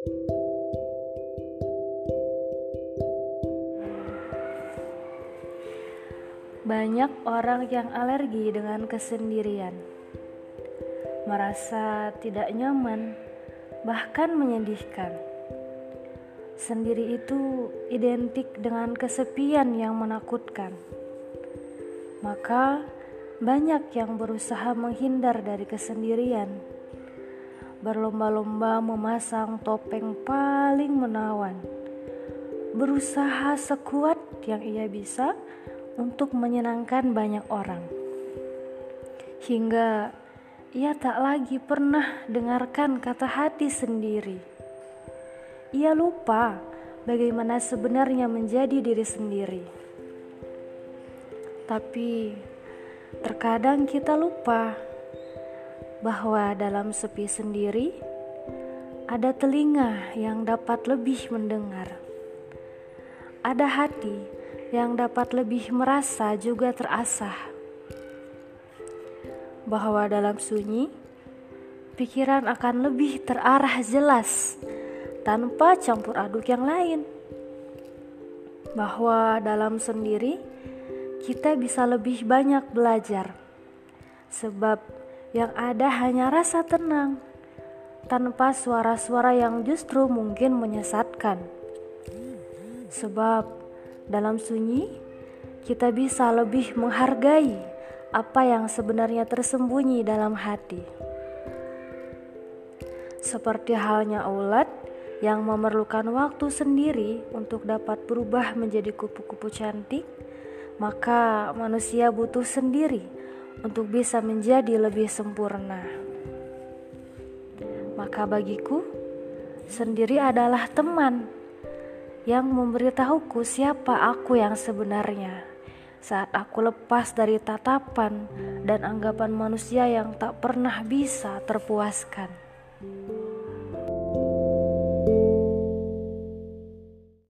Banyak orang yang alergi dengan kesendirian, merasa tidak nyaman, bahkan menyedihkan. Sendiri itu identik dengan kesepian yang menakutkan. Maka, banyak yang berusaha menghindar dari kesendirian, berlomba-lomba memasang topeng paling menawan, berusaha sekuat yang ia bisa untuk menyenangkan banyak orang. Hingga ia tak lagi pernah dengarkan kata hati sendiri. Ia lupa bagaimana sebenarnya menjadi diri sendiri. Tapi terkadang kita lupa bahwa dalam sepi sendiri ada telinga yang dapat lebih mendengar. Ada hati yang dapat lebih merasa juga terasah bahwa dalam sunyi pikiran akan lebih terarah jelas tanpa campur aduk yang lain. Bahwa dalam sendiri kita bisa lebih banyak belajar, sebab yang ada hanya rasa tenang tanpa suara-suara yang justru mungkin menyesatkan. Sebab dalam sunyi, kita bisa lebih menghargai apa yang sebenarnya tersembunyi dalam hati. Seperti halnya ulat yang memerlukan waktu sendiri untuk dapat berubah menjadi kupu-kupu cantik, maka manusia butuh sendiri untuk bisa menjadi lebih sempurna. Maka bagiku, sendiri adalah teman yang memberitahuku siapa aku yang sebenarnya saat aku lepas dari tatapan dan anggapan manusia yang tak pernah bisa terpuaskan.